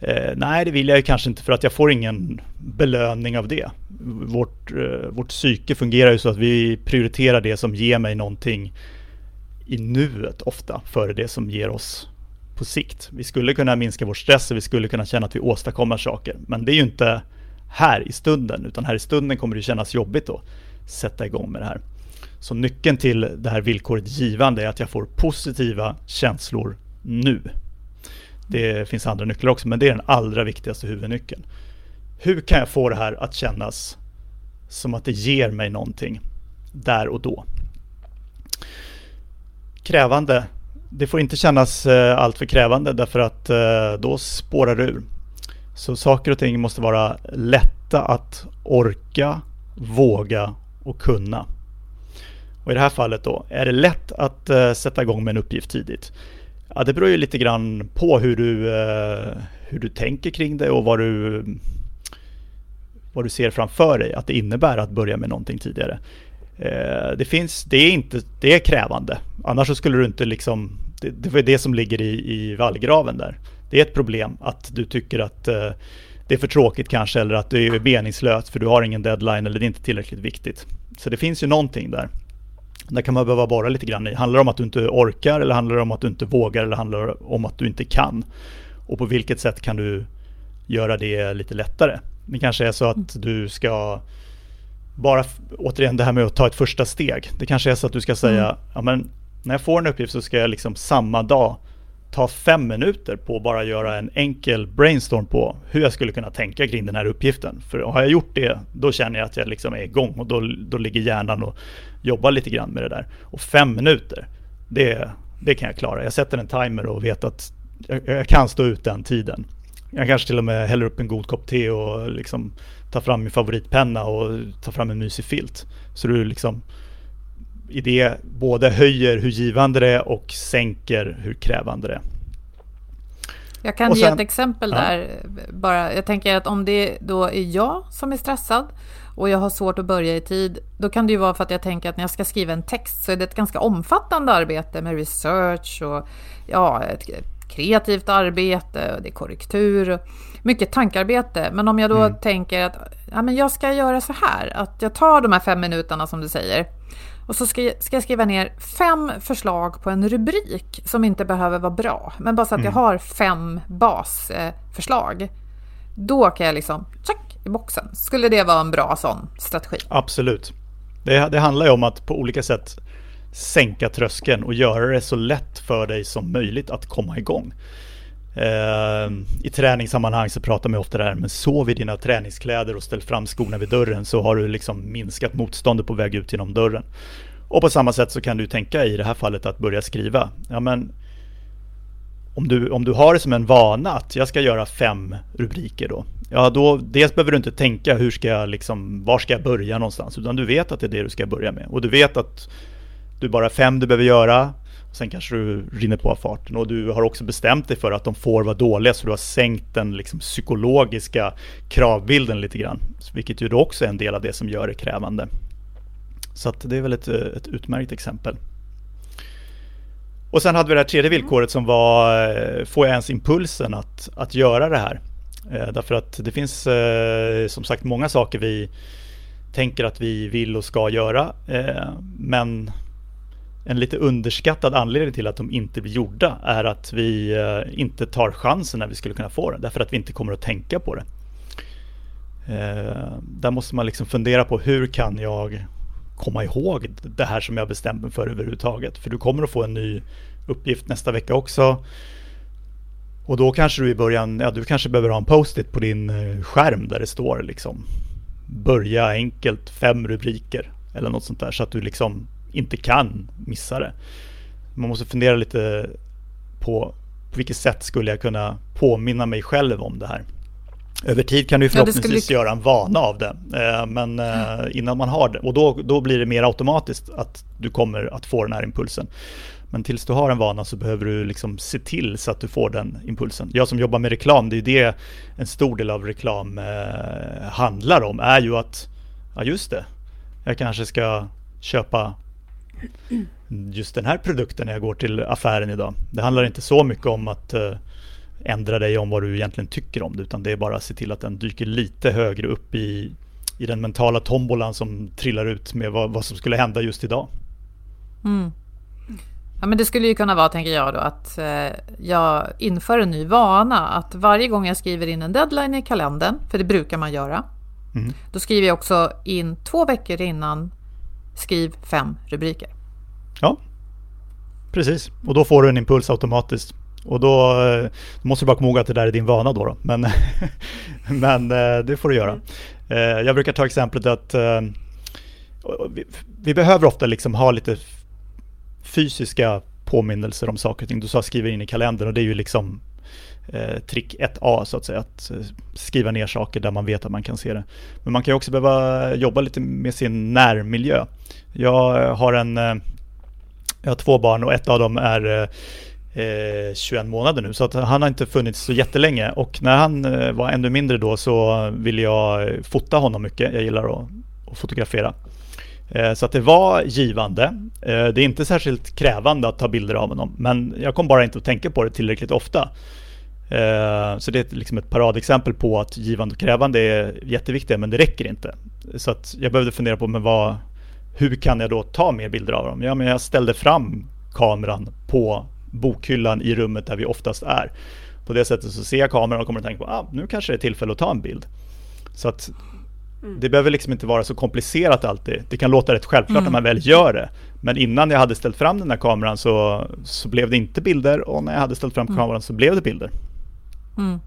Eh, nej, det vill jag ju kanske inte för att jag får ingen belöning av det. Vårt, eh, vårt psyke fungerar ju så att vi prioriterar det som ger mig någonting i nuet ofta före det som ger oss på sikt. Vi skulle kunna minska vår stress och vi skulle kunna känna att vi åstadkommer saker. Men det är ju inte här i stunden, utan här i stunden kommer det kännas jobbigt att sätta igång med det här. Så nyckeln till det här villkoret givande är att jag får positiva känslor nu. Det finns andra nycklar också, men det är den allra viktigaste huvudnyckeln. Hur kan jag få det här att kännas som att det ger mig någonting där och då? Krävande. Det får inte kännas eh, alltför krävande därför att eh, då spårar det ur. Så saker och ting måste vara lätta att orka, våga och kunna. Och i det här fallet då, är det lätt att eh, sätta igång med en uppgift tidigt? Ja, det beror ju lite grann på hur du, eh, hur du tänker kring det och vad du, vad du ser framför dig att det innebär att börja med någonting tidigare. Eh, det finns, det är inte, det är krävande. Annars så skulle du inte liksom, det, det var det som ligger i, i vallgraven där. Det är ett problem att du tycker att eh, det är för tråkigt kanske eller att det är meningslöst för du har ingen deadline eller det är inte tillräckligt viktigt. Så det finns ju någonting där. Där kan man behöva borra lite grann i. Handlar det om att du inte orkar eller handlar det om att du inte vågar eller handlar det om att du inte kan? Och på vilket sätt kan du göra det lite lättare? Det kanske är så att du ska bara, återigen det här med att ta ett första steg. Det kanske är så att du ska säga, mm. ja men när jag får en uppgift så ska jag liksom samma dag ta fem minuter på att bara göra en enkel brainstorm på hur jag skulle kunna tänka kring den här uppgiften. För har jag gjort det, då känner jag att jag liksom är igång och då, då ligger hjärnan och jobbar lite grann med det där. Och fem minuter, det, det kan jag klara. Jag sätter en timer och vet att jag, jag kan stå ut den tiden. Jag kanske till och med häller upp en god kopp te och liksom tar fram min favoritpenna och tar fram en mysig filt. Så du liksom i det både höjer hur givande det är och sänker hur krävande det är. Jag kan sen, ge ett exempel ja. där. Bara, jag tänker att om det då är jag som är stressad och jag har svårt att börja i tid, då kan det ju vara för att jag tänker att när jag ska skriva en text så är det ett ganska omfattande arbete med research och ja, ett kreativt arbete och det är korrektur och mycket tankarbete. Men om jag då mm. tänker att ja, men jag ska göra så här, att jag tar de här fem minuterna som du säger och så ska jag, ska jag, skriva ner fem förslag på en rubrik som inte behöver vara bra, men bara så att mm. jag har fem basförslag. Då kan jag liksom, check i boxen. Skulle det vara en bra sån strategi? Absolut. Det, det handlar ju om att på olika sätt sänka tröskeln och göra det så lätt för dig som möjligt att komma igång. Eh, I träningssammanhang så pratar man ofta det här, men sov i dina träningskläder och ställ fram skorna vid dörren så har du liksom minskat motståndet på väg ut genom dörren. Och på samma sätt så kan du tänka i det här fallet att börja skriva. Ja, men om du, om du har det som en vana att jag ska göra fem rubriker då. Ja, då dels behöver du inte tänka hur ska jag liksom, var ska jag börja någonstans, utan du vet att det är det du ska börja med. Och du vet att du bara fem du behöver göra. Sen kanske du rinner på av farten och du har också bestämt dig för att de får vara dåliga så du har sänkt den liksom psykologiska kravbilden lite grann. Vilket ju då också är en del av det som gör det krävande. Så att det är väl ett, ett utmärkt exempel. Och sen hade vi det här tredje villkoret som var, eh, får jag ens impulsen att, att göra det här? Eh, därför att det finns eh, som sagt många saker vi tänker att vi vill och ska göra. Eh, men en lite underskattad anledning till att de inte blir gjorda är att vi eh, inte tar chansen när vi skulle kunna få det. Därför att vi inte kommer att tänka på det. Eh, där måste man liksom fundera på hur kan jag komma ihåg det här som jag bestämt mig för överhuvudtaget. För du kommer att få en ny uppgift nästa vecka också. Och då kanske du i början, ja du kanske behöver ha en post-it på din eh, skärm där det står liksom Börja enkelt, fem rubriker eller något sånt där så att du liksom inte kan missa det. Man måste fundera lite på på vilket sätt skulle jag kunna påminna mig själv om det här. Över tid kan du förhoppningsvis ja, skulle... göra en vana av det. Eh, men eh, innan man har det, och då, då blir det mer automatiskt att du kommer att få den här impulsen. Men tills du har en vana så behöver du liksom se till så att du får den impulsen. Jag som jobbar med reklam, det är det en stor del av reklam eh, handlar om, är ju att, ja just det, jag kanske ska köpa just den här produkten när jag går till affären idag. Det handlar inte så mycket om att uh, ändra dig om vad du egentligen tycker om det, utan det är bara att se till att den dyker lite högre upp i, i den mentala tombolan som trillar ut med vad, vad som skulle hända just idag. Mm. Ja, men det skulle ju kunna vara, tänker jag då, att eh, jag inför en ny vana. Att varje gång jag skriver in en deadline i kalendern, för det brukar man göra, mm. då skriver jag också in två veckor innan, skriv fem rubriker. Ja, precis. Och då får du en impuls automatiskt. Och då, då måste du bara komma ihåg att det där är din vana då. då. Men, <laughs> men eh, det får du göra. Eh, jag brukar ta exemplet att vi, vi behöver ofta liksom ha lite fysiska påminnelser om saker och ting. Du sa skriva in i kalendern och det är ju liksom Eh, trick 1A så att säga. Att eh, skriva ner saker där man vet att man kan se det. Men man kan ju också behöva jobba lite med sin närmiljö. Jag har en eh, jag har två barn och ett av dem är eh, eh 21 månader nu så att han har inte funnits så jättelänge och när han eh, var ännu mindre då så ville jag fota honom mycket. Jag gillar att, att fotografera. Så att det var givande. Det är inte särskilt krävande att ta bilder av honom, men jag kom bara inte att tänka på det tillräckligt ofta. Eh, så det är liksom ett paradexempel på att givande och krävande är jätteviktiga, men det räcker inte. Så att jag behövde fundera på, men vad, hur kan jag då ta mer bilder av dem? Ja, men jag ställde fram kameran på bokhyllan i rummet där vi oftast är. På det sättet så ser jag kameran och kommer att tänka på, ah, nu kanske det är tillfälle att ta en bild. Så att Mm. Det behöver liksom inte vara så komplicerat alltid. Det kan låta rätt självklart mm. när man väl gör det. Men innan jag hade ställt fram den här kameran så, så blev det inte bilder och när jag hade ställt fram mm. kameran så blev det bilder. Mm.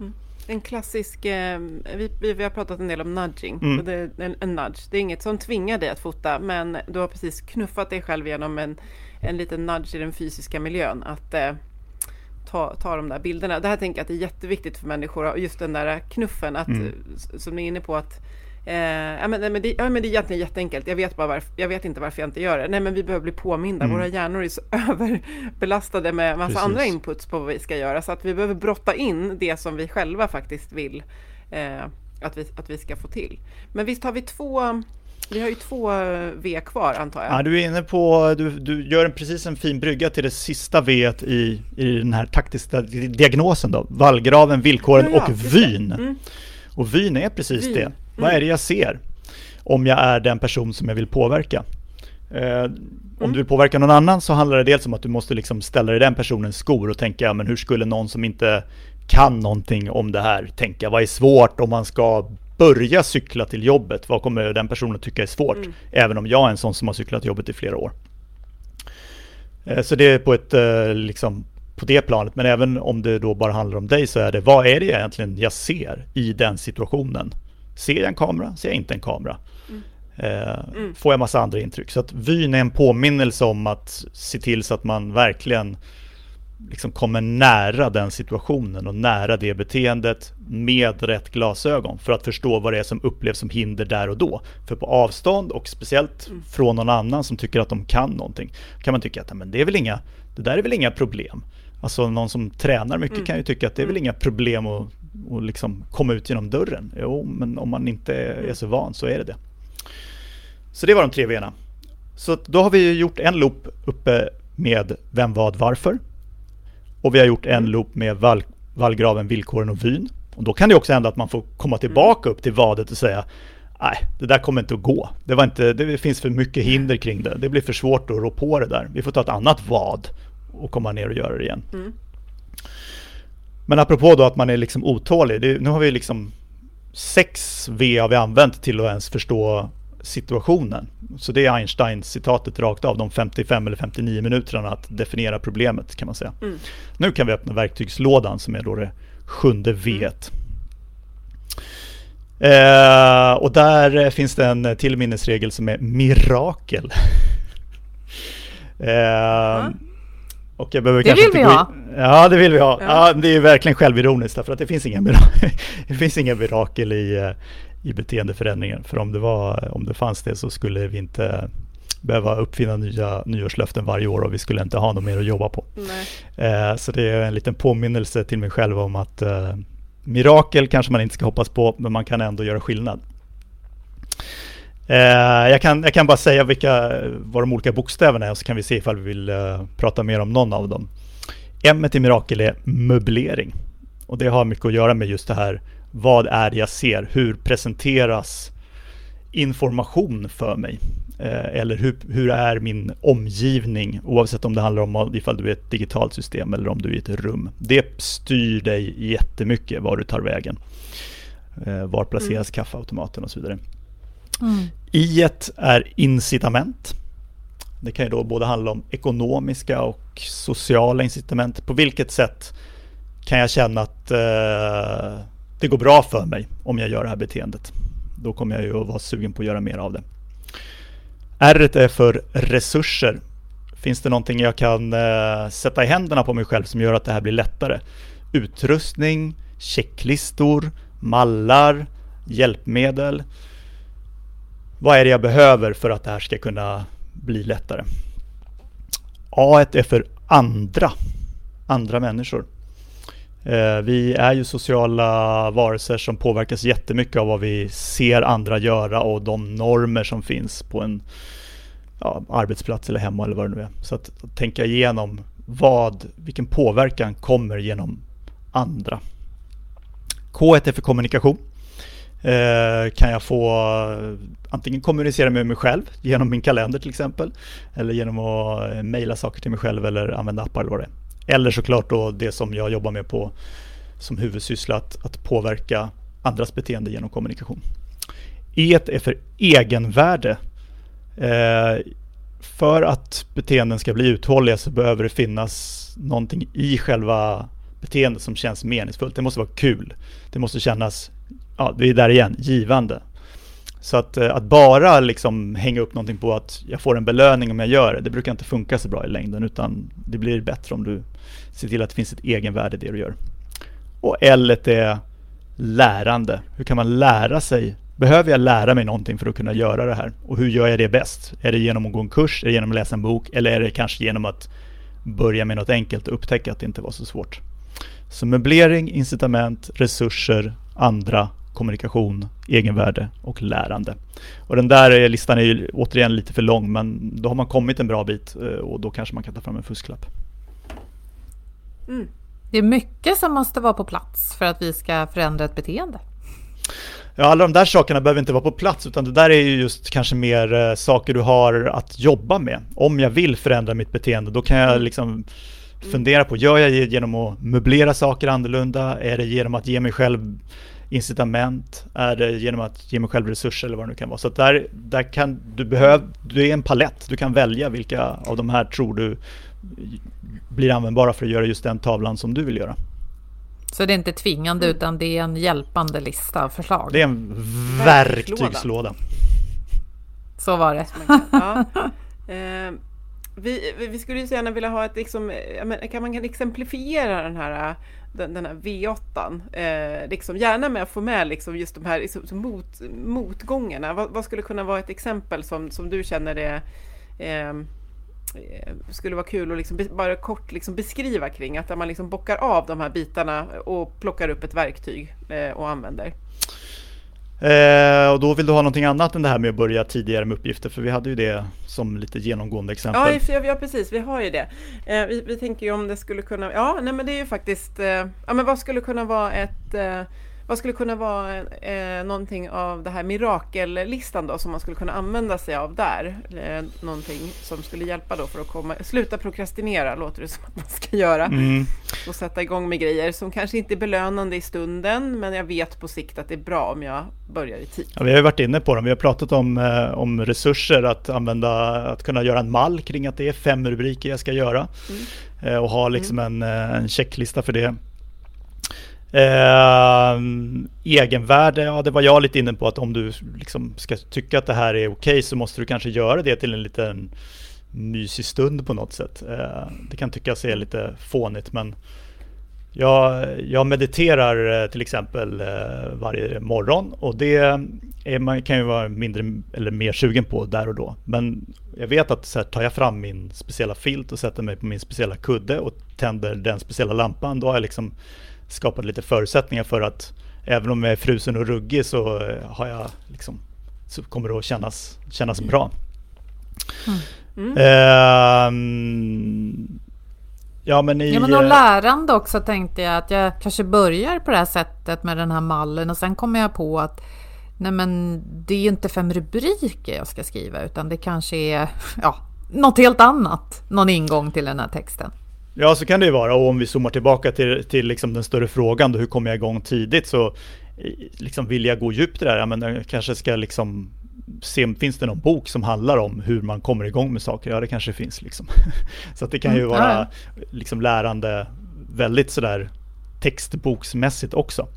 Mm. En klassisk, eh, vi, vi, har pratat en del om nudging. Mm. Det är en, en nudge. Det är inget som tvingar dig att fota men du har precis knuffat dig själv genom en, en liten nudge i den fysiska miljön. Att eh, ta, ta de där bilderna. Det här tänker jag att det är jätteviktigt för människor, just den där knuffen, att, mm. som ni är inne på att Eh, ja, men, men, det, ja, men det är egentligen jätteenkelt. Jag vet, bara varför, jag vet inte varför jag inte gör det. Nej, men vi behöver bli påminda. Mm. Våra hjärnor är så <laughs> överbelastade med massa Precis. andra inputs på vad vi ska göra. Så att vi behöver brotta in det som vi själva faktiskt vill eh, att, vi, att vi ska få till. Men visst har vi två vi har ju två eh, V kvar antar jag. Ja, du är inne på, du, du gör en, precis en fin brygga till det sista V i, i den här taktiska diagnosen då. Vallgraven, villkoren ja, ja, och vyn. Mm. Och vyn är precis vyn. det. Vad är det jag ser? Om jag är den person som jag vill påverka. Eh, om mm. du vill påverka någon annan så handlar det dels om att du måste liksom ställa dig i den personens skor och tänka, men hur skulle någon som inte kan någonting om det här tänka? Vad är svårt om man ska börja cykla till jobbet, vad kommer den personen tycka är svårt? Mm. Även om jag är en sån som har cyklat till jobbet i flera år. Eh, så det är på ett, eh, liksom, på det planet, men även om det då bara handlar om dig så är det, vad är det egentligen jag ser i den situationen? Ser jag en kamera? Ser jag inte en kamera? Mm. Eh, mm. Får jag massa andra intryck? Så att vyn är en påminnelse om att se till så att man verkligen liksom kommer nära den situationen och nära det beteendet med rätt glasögon för att förstå vad det är som upplevs som hinder där och då. För på avstånd och speciellt mm. från någon annan som tycker att de kan någonting kan man tycka att men det är väl inga, det där är väl inga problem. Alltså någon som tränar mycket mm. kan ju tycka att det är väl mm. inga problem att, att liksom komma ut genom dörren. Jo, men om man inte är så van så är det det. Så det var de tre V'na. Så då har vi gjort en loop uppe med vem, vad, varför. Och vi har gjort en mm. loop med vall, vallgraven, villkoren och vyn. Och då kan det också hända att man får komma tillbaka mm. upp till vadet och säga Nej, det där kommer inte att gå. Det, var inte, det finns för mycket hinder kring det. Det blir för svårt att rå på det där. Vi får ta ett annat vad och komma ner och göra det igen. Mm. Men apropå då att man är liksom otålig. Det, nu har vi liksom sex V har vi använt till att ens förstå situationen. Så det är Einstein-citatet rakt av, de 55 eller 59 minuterna att definiera problemet kan man säga. Mm. Nu kan vi öppna verktygslådan som är då det sjunde V. Mm. Eh, och där finns det en till minnesregel som är mirakel. <laughs> eh, mm. Och jag behöver det vill vi ha. Ja, det vill vi ha. Ja. ja. det är verkligen självironiskt för att det finns inga, mirakel, <laughs> det finns inga mirakel i, eh, i beteendeförändringen. För om det, var, om det fanns det så skulle vi inte behöva uppfinna nya nyårslöften varje år och vi skulle inte ha något mer att jobba på. Eh, så det är en liten påminnelse till mig själv om att eh, mirakel kanske man inte ska hoppas på, men man kan ändå göra skillnad. Jag, kan, jag kan bara säga vilka, vad de olika bokstäverna är så kan vi se ifall vi vill prata mer om någon av dem. M i Mirakel är möblering. Och det har mycket att göra med just det här, vad är det jag ser? Hur presenteras information för mig? Eh, eller hur, hur är min omgivning oavsett om det handlar om ifall du är ett digitalt system eller om du är i ett rum. Det styr dig jättemycket var du tar vägen. Eh, var placeras mm. kaffeautomaten och så vidare. Mm. I är incitament. Det kan ju då både handla om ekonomiska och sociala incitament. På vilket sätt kan jag känna att eh, det går bra för mig om jag gör det här beteendet. Då kommer jag ju att vara sugen på att göra mer av det. R är för resurser. Finns det någonting jag kan eh, sätta i händerna på mig själv som gör att det här blir lättare? Utrustning, checklistor, mallar, hjälpmedel. Vad är det jag behöver för att det här ska kunna bli lättare? A är för andra, andra människor. Eh, vi är ju sociala varelser som påverkas jättemycket av vad vi ser andra göra och de normer som finns på en ja, arbetsplats eller hemma eller vad det nu är. Så att, att tänka igenom vad, vilken påverkan kommer genom andra. K är för kommunikation. Eh, kan jag få eh, antingen kommunicera med mig själv genom min kalender till exempel eller genom att eh, mejla saker till mig själv eller använda appar eller vad det är. Eller såklart då det som jag jobbar med på som huvudsyssla, att, att påverka andras beteende genom kommunikation. E är för egenvärde. Eh, för att beteenden ska bli uthålliga så behöver det finnas någonting i själva beteendet som känns meningsfullt. Det måste vara kul. Det måste kännas, ja, det är där igen, givande. Så att, eh, att bara liksom hänga upp någonting på att jag får en belöning om jag gör det, det brukar inte funka så bra i längden utan det blir bättre om du ser till att det finns ett egenvärde i det du gör. Och L är lärande. Hur kan man lära sig? Behöver jag lära mig någonting för att kunna göra det här? Och hur gör jag det bäst? Är det genom att gå en kurs? Är det genom att läsa en bok? Eller är det kanske genom att börja med något enkelt och upptäcka att det inte var så svårt? Så möblering, incitament, resurser, andra, kommunikation, egenvärde och lärande. Och den där listan är ju återigen lite för lång men då har man kommit en bra bit eh, och då kanske man kan ta fram en fusklapp. Mm. Det är mycket som måste vara på plats för att vi ska förändra ett beteende. Ja, alla de där sakerna behöver inte vara på plats utan det där är ju just kanske mer eh, saker du har att jobba med. Om jag vill förändra mitt beteende då kan jag mm. liksom fundera på, gör jag det genom att möblera saker annorlunda? Är det genom att ge mig själv incitament? Är det genom att ge mig själv resurser eller vad det nu kan vara? Så där, där kan du behöva, du är en palett, du kan välja vilka av de här tror du blir användbara för att göra just den tavlan som du vill göra. Så det är inte tvingande mm. utan det är en hjälpande lista av förslag? Det är en verktygslåda. <laughs> Så var det. <laughs> Ja. Eh, vi, vi, skulle ju så gärna vilja ha ett, liksom, kan man exemplifiera den här, den, den här V8? Eh, liksom, gärna med att få med liksom just de här liksom, mot, motgångarna. Vad, vad, skulle kunna vara ett exempel som, som du känner är eh, Eh, skulle vara kul att liksom bara kort liksom beskriva kring. Att man liksom bockar av de här bitarna och plockar upp ett verktyg eh, och använder. Eh, och då vill du ha någonting annat än det här med att börja tidigare med uppgifter, för vi hade ju det som lite genomgående exempel. Ja, ja precis, vi har ju det. Eh, vi, vi, tänker ju om det skulle kunna, ja, nej men det är ju faktiskt, eh, ja men vad skulle kunna vara ett eh, vad skulle kunna vara eh, någonting av det här mirakellistan då som man skulle kunna använda sig av där? Eh, någonting som skulle hjälpa då för att komma, sluta prokrastinera låter det som att man ska göra. Mm. Och sätta igång med grejer som kanske inte är belönande i stunden men jag vet på sikt att det är bra om jag börjar i tid. Ja, vi har ju varit inne på dem. Vi har pratat om, eh, om resurser, att använda, att kunna göra en mall kring att det är fem rubriker jag ska göra. Mm. Eh, och ha liksom mm. en, eh, en checklista för det. Eh, egenvärde, ja det var jag lite inne på att om du liksom ska tycka att det här är okej okay, så måste du kanske göra det till en liten mysig stund på något sätt. Eh, det kan tyckas är lite fånigt men jag, jag mediterar eh, till exempel eh, varje morgon och det är, man kan ju vara mindre eller mer sugen på där och då. Men jag vet att så här, tar jag fram min speciella filt och sätter mig på min speciella kudde och tänder den speciella lampan, då har jag liksom skapat lite förutsättningar för att även om jag är frusen och ruggig så eh, har jag liksom så kommer det att kännas, kännas bra. Mm. Eh, ja men i... Ja, men och lärande också tänkte jag att jag kanske börjar på det här sättet med den här mallen och sen kommer jag på att nej men det är inte fem rubriker jag ska skriva utan det kanske är ja, något helt annat, någon ingång till den här texten. Ja, så kan det ju vara. Och om vi zoomar tillbaka till, till liksom den större frågan, då, hur kommer jag igång tidigt? Så liksom vill jag gå djupt i det här, ja, men jag kanske ska liksom se, finns det någon bok som handlar om hur man kommer igång med saker? Ja, det kanske finns liksom. <laughs> så att det kan ju mm, vara liksom lärande väldigt sådär textboksmässigt också.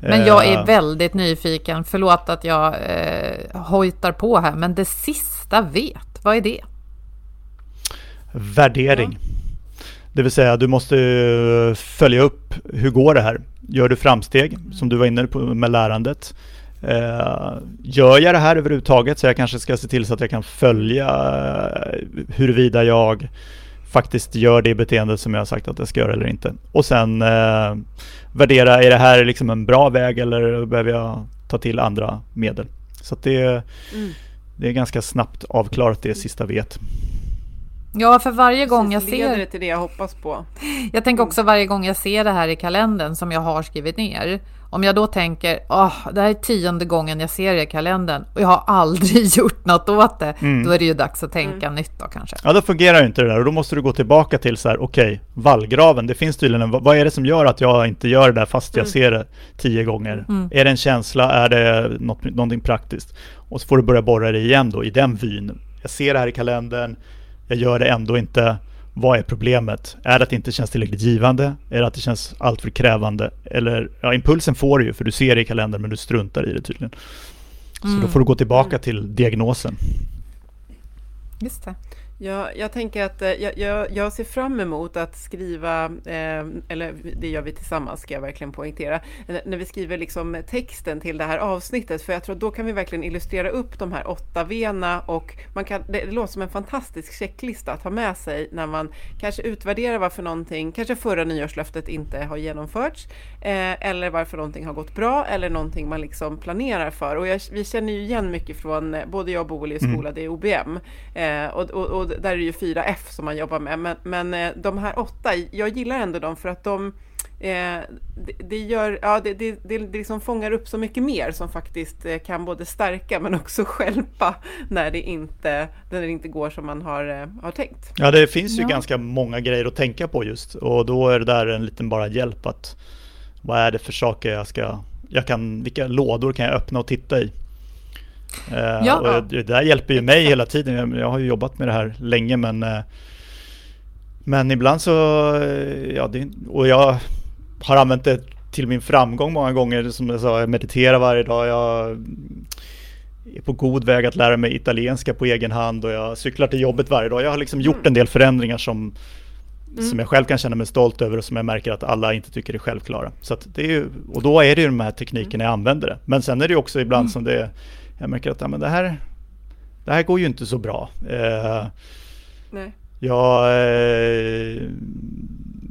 Men jag är eh. väldigt nyfiken, förlåt att jag eh, hojtar på här, men det sista vet, vad är det? Värdering. Ja. Det vill säga du måste följa upp, hur går det här? Gör du framsteg, som du var inne på med lärandet? Uh, gör jag det här överhuvudtaget så jag kanske ska se till så att jag kan följa uh, huruvida jag faktiskt gör det beteendet som jag har sagt att jag ska göra eller inte. Och sen uh, värdera, är det här liksom en bra väg eller behöver jag ta till andra medel? Så det, mm. det är ganska snabbt avklarat det sista vet. Ja, för varje gång jag ser... Leder det till det jag hoppas på? Jag tänker också varje gång jag ser det här i kalendern som jag har skrivit ner. Om jag då tänker, åh, det här är tionde gången jag ser det i kalendern och jag har aldrig <laughs> gjort något åt det. Mm. Då är det ju dags att tänka mm. nytt då kanske. Ja, då fungerar ju inte det där och då måste du gå tillbaka till så här, okej, okay, vallgraven, det finns tydligen en, vad är det som gör att jag inte gör det där fast jag mm. ser det tio gånger? Mm. Är det en känsla? Är det något, någonting praktiskt? Och så får du börja borra det igen då i den vyn. Jag ser det här i kalendern, jag gör det ändå inte. Vad är problemet? Är det att det inte känns tillräckligt givande? Är det att det känns alltför krävande? Eller, ja, impulsen får du ju för du ser det i kalendern men du struntar i det tydligen. Så mm. då får du gå tillbaka till diagnosen. Just det. Ja, jag tänker att eh, jag, jag, jag, ser fram emot att skriva, eh, eller det gör vi tillsammans ska jag verkligen poängtera, när vi skriver liksom texten till det här avsnittet, för jag tror att då kan vi verkligen illustrera upp de här åtta vena och man kan, det, låter som en fantastisk checklista att ha med sig när man kanske utvärderar varför någonting, kanske förra nyårslöftet inte har genomförts, eh, eller varför någonting har gått bra, eller någonting man liksom planerar för. Och jag, vi känner ju igen mycket från, eh, både jag och Boel i skola, mm. det är OBM, eh, och, och, och där är det ju 4F som man jobbar med, men, men eh, de här åtta, jag gillar ändå dem för att de eh, det, det, gör, ja, det, det, det, det liksom fångar upp så mycket mer som faktiskt eh, kan både stärka men också <laughs> skälpa när det inte, när det inte går som man har, eh, har tänkt. Ja, det finns ju ja. ganska många grejer att tänka på just och då är det där en liten bara hjälp att vad är det för saker jag ska, jag kan, vilka lådor kan jag öppna och titta i? Eh, ja. Och det där hjälper ju mig hela tiden. Jag har ju jobbat med det här länge men eh, Men ibland så eh, ja, det, Och jag har använt det till min framgång många gånger. Som jag sa, jag mediterar varje dag. Jag är på god väg att lära mig italienska på egen hand och jag cyklar till jobbet varje dag. Jag har liksom gjort en del förändringar som Mm. som jag själv kan känna mig stolt över och som jag märker att alla inte tycker är självklara. Så det är ju, och då är det ju de här teknikerna jag använder det. Men sen är det också ibland mm. som det jag märker att ja, men det, här, det här går ju inte så bra. Eh, Nej. Jag eh,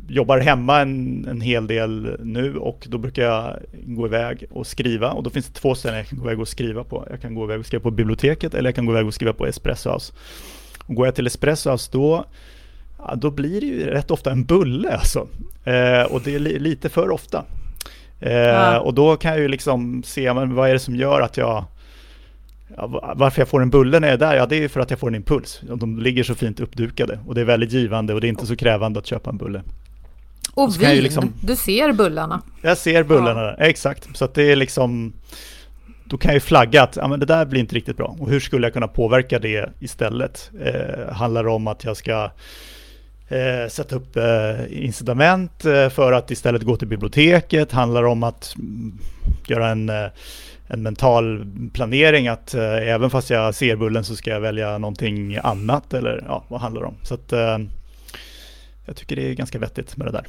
jobbar hemma en, en hel del nu och då brukar jag gå iväg och skriva och då finns det två ställen jag kan gå iväg och skriva på. Jag kan gå iväg och skriva på biblioteket eller jag kan gå iväg och skriva på Espresso House. Och går jag till Espresso House då ja, då blir det ju rätt ofta en bulle alltså. Eh, och det är li lite för ofta. Eh, ja. Och då kan jag ju liksom se, men vad är det som gör att jag Ja, varför jag får en bulle när jag är där? Ja, det är för att jag får en impuls. De ligger så fint uppdukade och det är väldigt givande och det är inte så krävande att köpa en bulle. Och, vin, liksom, du ser bullarna. Jag ser bullarna, ja. exakt. Så att det är liksom, då kan jag ju flagga att ja, men det där blir inte riktigt bra. Och hur skulle jag kunna påverka det istället? Eh, handlar det om att jag ska eh, sätta upp eh, incitament eh, för att istället gå till biblioteket? Handlar det om att mm, göra en eh, en mental planering att eh, även fast jag ser bullen så ska jag välja någonting annat eller ja, vad handlar det om? Så att eh, jag tycker det är ganska vettigt med det där.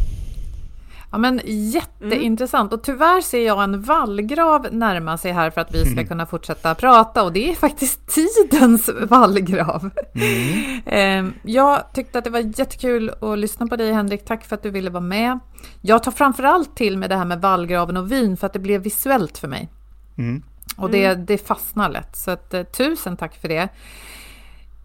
Ja men jätteintressant och tyvärr ser jag en vallgrav närma sig här för att vi ska mm. <laughs> kunna fortsätta prata och det är faktiskt tidens vallgrav. Mm. Ehm, jag tyckte att det var jättekul att lyssna på dig Henrik, tack för att du ville vara med. Jag tar framförallt till med det här med vallgraven och vin för att det blev visuellt för mig. Mm. Och det, mm. det fastnar lätt. Så att, eh, tusen tack för det.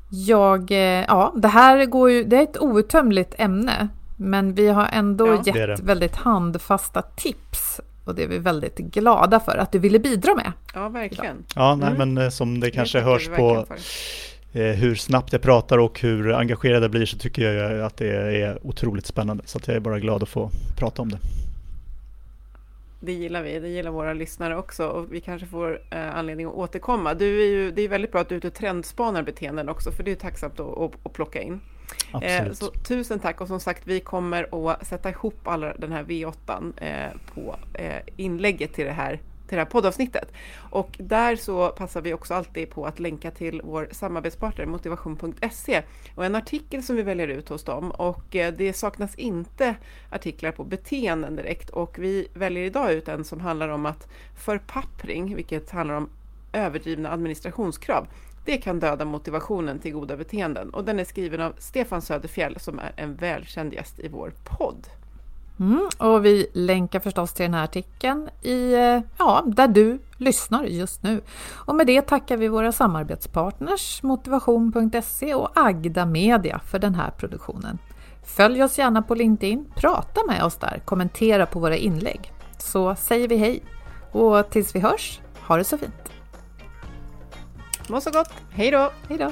Jag, eh, ja, det här går ju, det är ett outtömligt ämne. Men vi har ändå ja, gett det det. väldigt handfasta tips. Och det är vi väldigt glada för att du ville bidra med. Ja, verkligen. Ja, nej, mm. men som det kanske det hörs på eh, hur snabbt jag pratar och hur engagerad jag blir så tycker jag att det är otroligt spännande. Så jag är bara glad att få prata om det. Det gillar vi, det gillar våra lyssnare också och vi kanske får eh, anledning att återkomma. Du är ju, det är väldigt bra att du är ute och trendspanar beteenden också för det är tacksamt att, att, att plocka in. Eh, så tusen tack och som sagt vi kommer att sätta ihop alla den här V8 eh, på eh, inlägget till det här till det här poddavsnittet. Och där så passar vi också alltid på att länka till vår samarbetspartner motivation.se och en artikel som vi väljer ut hos dem och eh, det saknas inte artiklar på beteenden direkt och vi väljer idag ut en som handlar om att förpappring, vilket handlar om överdrivna administrationskrav. Det kan döda motivationen till goda beteenden och den är skriven av Stefan Söderfjell som är en välkänd gäst i vår podd. Mm, och vi länkar förstås till den här artikeln i, eh, ja, där du lyssnar just nu. Och med det tackar vi våra samarbetspartners Motivation.se och Agda Media för den här produktionen. Följ oss gärna på LinkedIn, prata med oss där, kommentera på våra inlägg. Så säger vi hej och tills vi hörs, ha det så fint! Må så gott! Hej då! Hej då!